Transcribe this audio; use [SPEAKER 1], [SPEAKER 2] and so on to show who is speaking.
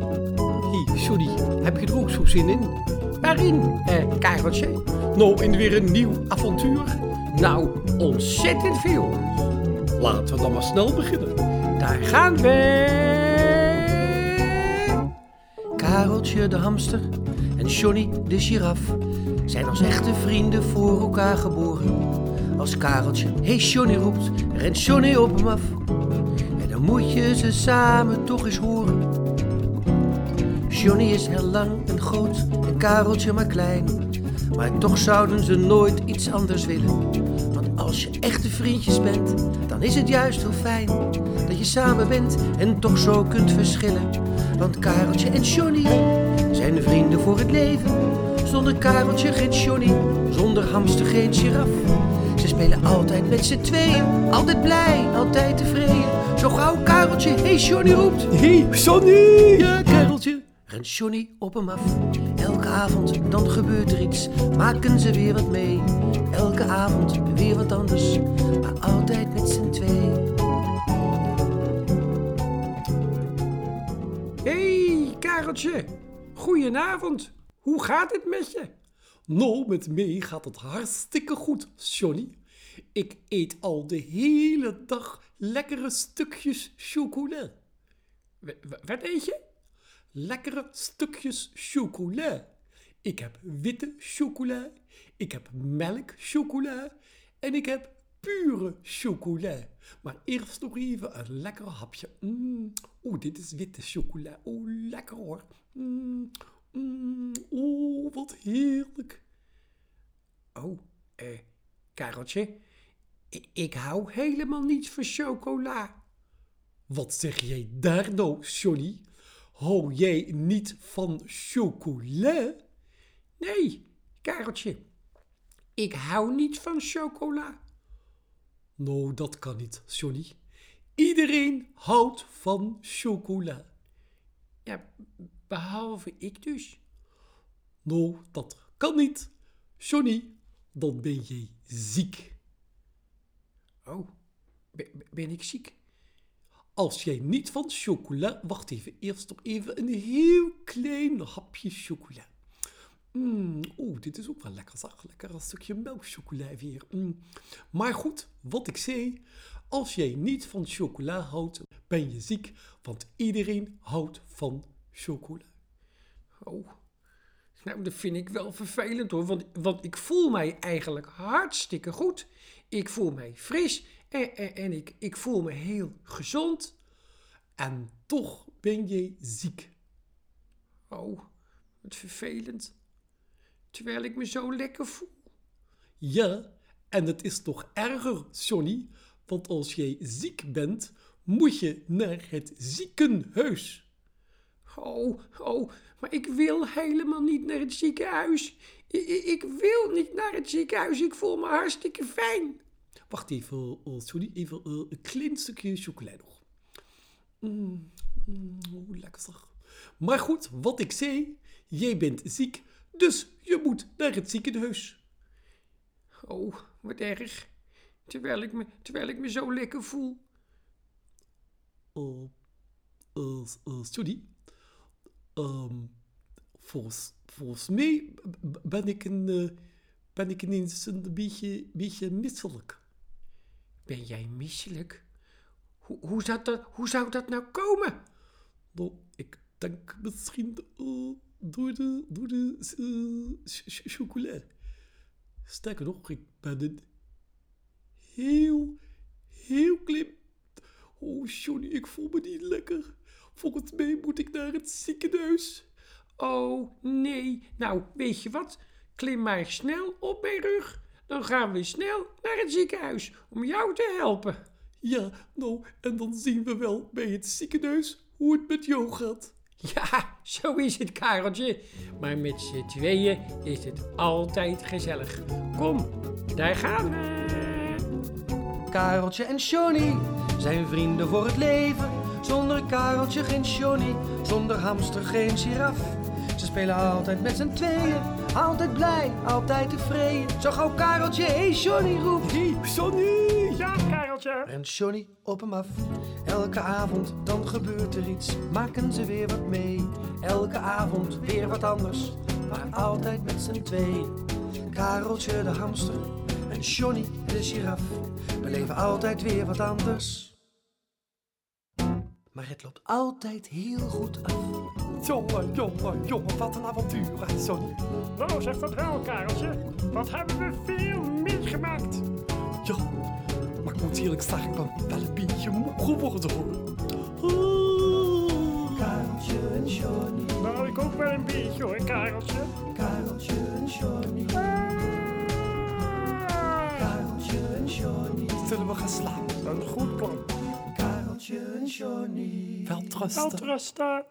[SPEAKER 1] Hey, Johnny, heb je er ook zo zin in? Waarin, eh, Kareltje? Nou, in weer een nieuw avontuur? Nou, ontzettend veel. Laten we dan maar snel beginnen. Daar gaan we! Kareltje de hamster en Johnny de giraf zijn als echte vrienden voor elkaar geboren. Als Kareltje hey Johnny roept, rent Johnny op hem af. En dan moet je ze samen toch eens horen. Johnny is heel lang en groot en Kareltje maar klein. Maar toch zouden ze nooit iets anders willen. Want als je echte vriendjes bent, dan is het juist heel fijn dat je samen bent en toch zo kunt verschillen. Want Kareltje en Johnny zijn vrienden voor het leven. Zonder Kareltje geen Johnny, zonder hamster geen giraf. Ze spelen altijd met z'n tweeën, altijd blij, altijd tevreden. Zo gauw Kareltje, hey Johnny roept.
[SPEAKER 2] Hey, Sonny!
[SPEAKER 1] Ja, Kareltje. Rent Johnny op hem af. Elke avond dan gebeurt er iets. Maken ze weer wat mee. Elke avond weer wat anders. Maar altijd met z'n twee.
[SPEAKER 2] Hey, Kareltje. Goedenavond. Hoe gaat het met je? Nou, met mij gaat het hartstikke goed, Johnny. Ik eet al de hele dag lekkere stukjes chocola. W- wat eet je? Lekkere stukjes chocola. Ik heb witte chocola, ik heb melkchocola en ik heb pure chocola. Maar eerst nog even een lekker hapje. Mm. Oeh, dit is witte chocola. Oeh, lekker hoor. Mm. Mm. Oeh, wat heerlijk. Oh, eh, Kareltje, ik, ik hou helemaal niet van chocola. Wat zeg jij daar nou, Johnny? Hou jij niet van chocola? Nee, Kareltje, ik hou niet van chocola. Nou, dat kan niet, Johnny. Iedereen houdt van chocola. Ja, behalve ik dus. Nou, dat kan niet. Johnny, dan ben jij ziek. Oh, be- be- ben ik ziek? Als jij niet van chocola... Wacht even, eerst nog even een heel klein hapje chocola. Mm, Oeh, dit is ook wel lekker, zeg. Lekker een stukje melkchocola weer. Mm. Maar goed, wat ik zei. Als jij niet van chocola houdt, ben je ziek. Want iedereen houdt van chocola. Oh, nou, dat vind ik wel vervelend hoor. Want, want ik voel mij eigenlijk hartstikke goed. Ik voel mij fris en, en, ik, ik voel me heel gezond. En toch ben je ziek. Oh, wat vervelend. Terwijl ik me zo lekker voel. Ja, en het is nog erger, Johnny. Want als jij ziek bent, moet je naar het ziekenhuis. Oh, oh, maar ik wil helemaal niet naar het ziekenhuis. Ik, ik wil niet naar het ziekenhuis. Ik voel me hartstikke fijn. Wacht even, uh, sorry, even uh, een klein stukje chocola nog. Mm, mm, oh, lekker zeg. Maar goed, wat ik zei, jij bent ziek, dus je moet naar het ziekenhuis. Oh, wat erg. Terwijl ik me, terwijl ik me zo lekker voel. Uh, uh, uh, sorry. Ehm, volgens, volgens mij ben ik, een, eh, ben ik ineens een beetje, beetje misselijk. Ben jij misselijk? Hoe, hoe, zou dat, hoe zou dat nou komen? Nou, ik denk misschien eh, door de, door de ch- ch- chocola. Sterker nog, ik ben een heel, heel klein... Oh, Johnny, ik voel me niet lekker. Volgens mij moet ik naar het ziekenhuis. Oh, nee. Nou, weet je wat? Klim maar snel op mijn rug. Dan gaan we snel naar het ziekenhuis om jou te helpen. Ja, nou, en dan zien we wel bij het ziekenhuis hoe het met jou gaat. Ja, zo is het, Kareltje. Maar met z'n tweeën is het altijd gezellig. Kom, daar gaan we.
[SPEAKER 1] Kareltje en Johnny zijn vrienden voor het leven. Zonder Kareltje geen Johnny, zonder hamster geen giraf. Ze spelen altijd met z'n tweeën. Altijd blij, altijd tevreden. Zo gauw Kareltje, hey Johnny roept.
[SPEAKER 2] Hey, Johnny!
[SPEAKER 3] Ja, Kareltje.
[SPEAKER 1] Rent Johnny op hem af. Elke avond dan gebeurt er iets. Maken ze weer wat mee. Elke avond weer wat anders. Maar altijd met z'n tweeën. Kareltje de hamster en Johnny de giraf. Beleven altijd weer wat anders. Maar het loopt altijd heel goed af.
[SPEAKER 2] Jongen, jongen, jongen, wat een avontuur, hè, Johnny.
[SPEAKER 3] Nou, zeg dat wel, Kareltje. Wat hebben we veel meegemaakt.
[SPEAKER 2] Ja, maar ik moet eerlijk zeggen, ik ben wel een beetje moe geworden, hoor.
[SPEAKER 1] Kareltje en Johnny,
[SPEAKER 3] Nou, ik ook wel een beetje hoor, Kareltje.
[SPEAKER 1] Kareltje en Johnny, Kareltje en Johnny,
[SPEAKER 2] Zullen we gaan slapen?
[SPEAKER 3] Een goed plan.
[SPEAKER 1] Kareltje en Johnny.
[SPEAKER 2] Wel trusten.
[SPEAKER 3] Welterusten.